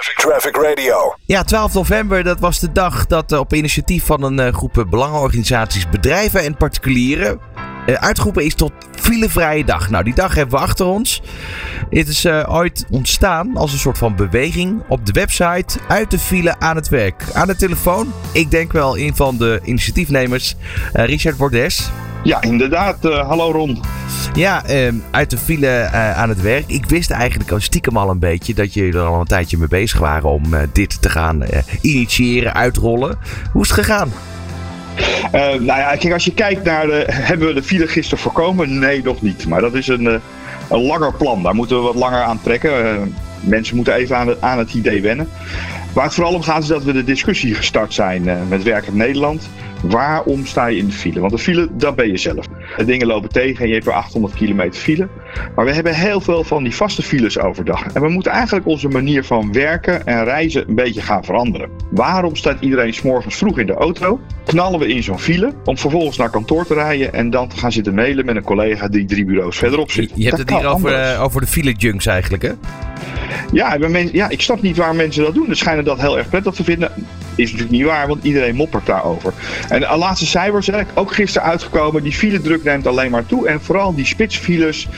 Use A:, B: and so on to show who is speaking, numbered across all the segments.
A: Traffic Radio.
B: Ja, 12 november, dat was de dag dat uh, op initiatief van een uh, groep belangenorganisaties, bedrijven en particulieren uh, uitgeroepen is tot filevrije dag. Nou, die dag hebben we achter ons. Het is ooit ontstaan als een soort van beweging op de website uit de file aan het werk. Aan de telefoon, ik denk wel een van de initiatiefnemers, Richard Bordes.
C: Ja, inderdaad. Uh, hallo Ron.
B: Ja, uh, uit de file uh, aan het werk. Ik wist eigenlijk al stiekem al een beetje dat jullie er al een tijdje mee bezig waren om eh, dit te gaan initiëren, uitrollen. Hoe is het gegaan?
C: nou ja, kijk, als je kijkt naar de. Hebben we de file gisteren voorkomen? Nee, nog niet. Maar dat is een, een langer plan. Daar moeten we wat langer aan trekken. Mensen moeten even aan het, aan het idee wennen. Waar het vooral om gaat is dat we de discussie gestart zijn met Werkend Nederland. Waarom sta je in de file? Want de file, dat ben je zelf. De dingen lopen tegen en je hebt weer 800 kilometer file. Maar we hebben heel veel van die vaste files overdag. En we moeten eigenlijk onze manier van werken en reizen een beetje gaan veranderen. Waarom staat iedereen s'morgens vroeg in de auto? Knallen we in zo'n file om vervolgens naar kantoor te rijden en dan te gaan zitten mailen met een collega die drie bureaus verderop zit.
B: Je hebt het hier over, uh, over de file junks eigenlijk, hè?
C: Ja, ja, ik snap niet waar mensen dat doen. Ze schijnen dat heel erg prettig te vinden. Is natuurlijk niet waar, want iedereen moppert daarover. En de laatste cijfers, ook gisteren uitgekomen, die file druk neemt alleen maar toe. En vooral die spitsfiles,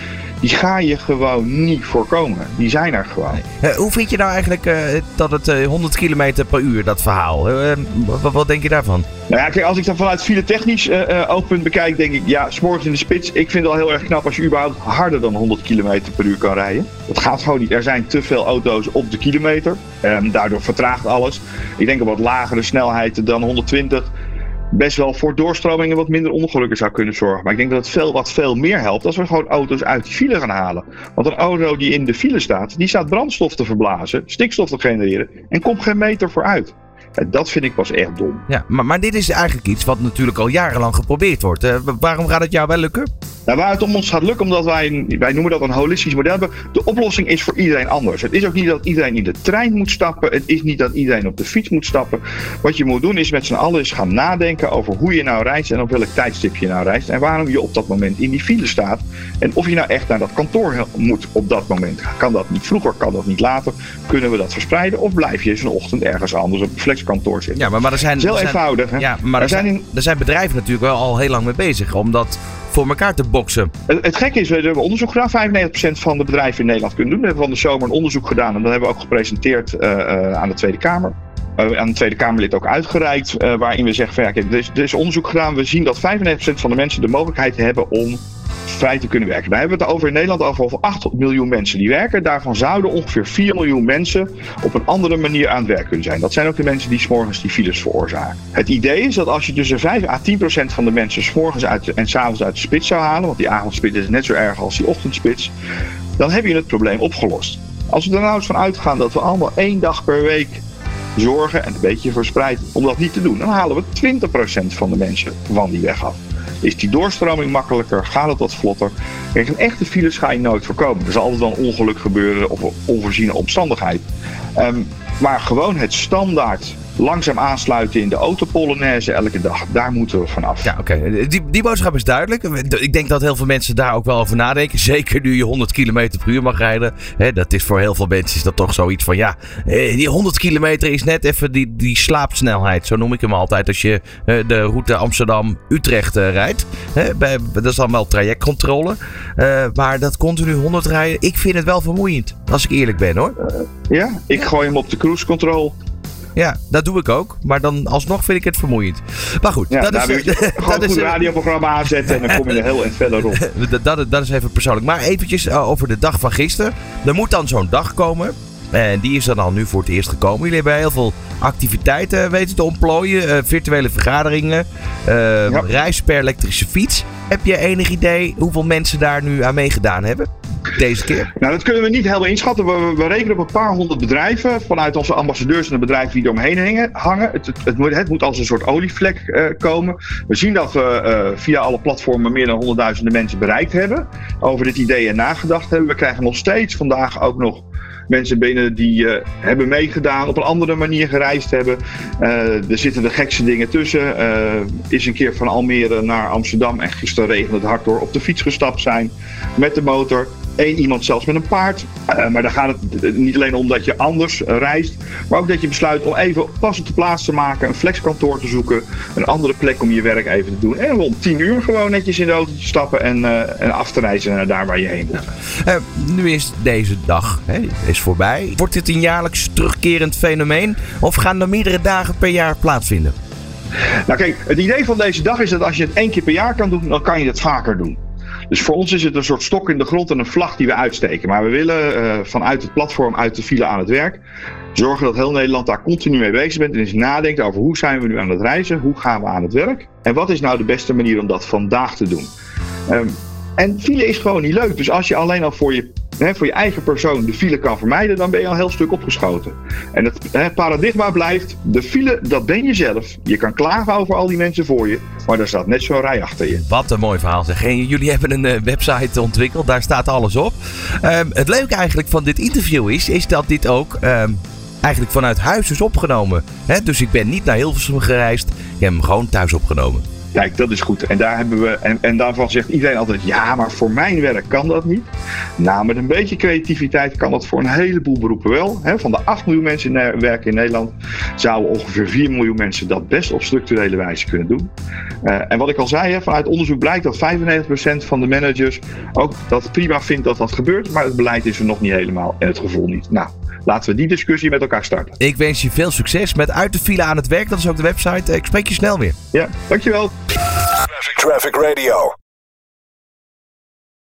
C: die ga je gewoon niet voorkomen. Die zijn er gewoon.
B: Uh, hoe vind je nou eigenlijk uh, dat het uh, 100 km per uur, dat verhaal? Eh, wat, wat, denk je daarvan?
C: Nou ja, kijk, als ik dat vanuit file technisch oogpunt bekijk, denk ik, ja, s'morgens in de spits. Ik vind het al heel erg knap als je überhaupt harder dan 100 km per uur kan rijden. Dat gaat gewoon niet. Er zijn te veel auto's op de kilometer. Um, daardoor vertraagt alles. Ik denk op wat lagere snelheid dan 120 best wel voor doorstromingen wat minder ongelukken zou kunnen zorgen. Maar ik denk dat het veel, wat veel meer helpt als we gewoon auto's uit die file gaan halen. Want een auto die in de file staat, die staat brandstof te verblazen, stikstof te genereren en komt geen meter vooruit. En dat vind ik pas echt dom.
B: Ja, maar, maar dit is eigenlijk iets wat natuurlijk al jarenlang geprobeerd wordt. Uh, waarom gaat het jou wel lukken?
C: Nou, waar het om ons gaat lukken, omdat wij, wij noemen dat een holistisch model hebben. De oplossing is voor iedereen anders. Het is ook niet dat iedereen in de trein moet stappen. Het is niet dat iedereen op de fiets moet stappen. Wat je moet doen is met z'n allen eens gaan nadenken over hoe je nou reist en op welk tijdstip je nou reist. En waarom je op dat moment in die file staat. En of je nou echt naar dat kantoor moet op dat moment. Kan dat niet vroeger, kan dat niet later? Kunnen we dat verspreiden? Of blijf je eens een ochtend ergens anders op een flexkantoor zitten?
B: Ja, maar, maar er zijn,
C: heel
B: er
C: zijn, eenvoudig. Hè?
B: Ja, maar er, zijn, in, er zijn bedrijven natuurlijk wel al heel lang mee bezig. Omdat voor elkaar te boksen.
C: Het, het gekke is, we hebben onderzoek gedaan. 95% van de bedrijven in Nederland kunnen doen. We hebben van de zomer een onderzoek gedaan en dat hebben we ook gepresenteerd uh, uh, aan de Tweede Kamer. Uh, aan de Tweede Kamerlid ook uitgereikt, waarin we zeggen: van, ja, kijk, er, is, er is onderzoek gedaan. We zien dat 95% van de mensen de mogelijkheid hebben om vrij te kunnen werken. Daar hebben het over in Nederland over 8 miljoen mensen die werken. Daarvan zouden ongeveer 4 miljoen mensen op een andere manier aan het werk kunnen zijn. Dat zijn ook de mensen die s'morgens die files veroorzaken. Het idee is dat als je tussen 5 à 10 procent van de mensen s'morgens uit en s'avonds uit de spits zou halen, want die avondspits is net zo erg als die ochtendspits, dan heb je het probleem opgelost. Als we er nou eens van uitgaan dat we allemaal één dag per week zorgen, en een beetje verspreid, om dat niet te doen, dan halen we 20% van de mensen van die weg af. Is die doorstroming makkelijker? Gaat het wat vlotter? Kijk, een echte files ga nooit voorkomen. Er zal altijd wel een ongeluk gebeuren of een onvoorziene omstandigheid. Um, maar gewoon het standaard langzaam aansluiten in de autopolonaise elke dag. Daar moeten we vanaf.
B: Ja, oké. Die, die boodschap is duidelijk. Ik denk dat heel veel mensen daar ook wel over nadenken. Zeker nu je 100 km per uur mag rijden. dat is voor heel veel mensen is dat toch zoiets van... Ja, die 100 kilometer is net even die, die slaapsnelheid. Zo noem ik hem altijd. Als je de route Amsterdam-Utrecht rijdt. dat is dan wel trajectcontrole. maar dat continu 100 rijden, ik vind het wel vermoeiend. Als ik eerlijk ben hoor.
C: ja, ik gooi hem op de cruise control.
B: Ja, dat doe ik ook. Maar dan alsnog vind ik het vermoeiend. Maar goed,
C: ja, dat nou, is... gewoon dat een goed radioprogramma aanzetten en dan kom je er heel en verder op.
B: dat, dat, dat is even persoonlijk. Maar eventjes uh, over de dag van gisteren. Er moet dan zo'n dag komen. En die is dan al nu voor het eerst gekomen. Jullie hebben heel veel activiteiten weten te ontplooien. Uh, virtuele vergaderingen. Uh, ja. Reis per elektrische fiets. Heb je enig idee hoeveel mensen daar nu aan meegedaan hebben? Deze keer?
C: Nou, dat kunnen we niet helemaal inschatten. We, rekenen op een paar honderd bedrijven vanuit onze ambassadeurs en de bedrijven die eromheen hangen. Het, het, moet, het moet als een soort olievlek uh, komen. We zien dat we uh, via alle platformen meer dan honderdduizenden mensen bereikt hebben. Over dit idee en nagedacht hebben. We krijgen nog steeds vandaag ook nog mensen binnen die uh, hebben meegedaan, op een andere manier gereisd hebben. Er zitten de gekste dingen tussen. Is een keer van Almere naar Amsterdam en gisteren regende het hard door op de fiets gestapt zijn met de motor. Eén iemand zelfs met een paard. Uh, maar dan gaat het niet alleen om dat je anders reist. Maar ook dat je besluit om even pas op de plaats te maken. Een flexkantoor te zoeken. Een andere plek om je werk even te doen. En om tien uur gewoon netjes in de auto te stappen. En, uh, en af te reizen naar daar waar je heen moet.
B: Uh, nu is deze dag hè, is voorbij. Wordt dit een jaarlijks terugkerend fenomeen? Of gaan er meerdere dagen per jaar plaatsvinden?
C: Nou kijk, het idee van deze dag is dat als je het één keer per jaar kan doen, dan kan je het vaker doen. Dus voor ons is het een soort stok in de grond en een vlag die we uitsteken. Maar we willen uh, vanuit het platform, uit de file aan het werk, zorgen dat heel Nederland daar continu mee bezig bent. En eens nadenkt over hoe zijn we nu aan het reizen, hoe gaan we aan het werk. En wat is nou de beste manier om dat vandaag te doen. Um, en file is gewoon niet leuk. Dus als je alleen al voor je, hè, voor je eigen persoon de file kan vermijden, dan ben je al een heel stuk opgeschoten. En het hè, paradigma blijft: de file, dat ben je zelf. Je kan klagen over al die mensen voor je, maar er staat net zo'n rij achter je.
B: Wat een mooi verhaal zeg. Jullie hebben een uh, website ontwikkeld, daar staat alles op. Um, het leuke eigenlijk van dit interview is, is dat dit ook. Um, eigenlijk vanuit huis is opgenomen. Dus ik ben niet naar Hilversum gereisd. Ik heb hem gewoon thuis opgenomen.
C: Kijk, dat is goed. En daar hebben we. En, en daarvan zegt iedereen altijd: ja, maar voor mijn werk kan dat niet. Nou, met een beetje creativiteit kan dat voor een heleboel beroepen wel. Van de 8 miljoen mensen in, werken in Nederland zouden ongeveer 4 miljoen mensen dat best op structurele wijze kunnen doen. Uh, en wat ik al zei, vanuit onderzoek blijkt dat 95% van de managers ook dat prima vindt dat dat gebeurt, maar het beleid is er nog niet helemaal en het gevoel niet. Nou, laten we die discussie met elkaar starten.
B: Ik wens je veel succes met Uit de File aan het werk. Dat is ook de website. Ik spreek je snel weer.
C: Ja, dankjewel.
A: Traffic, Traffic Radio.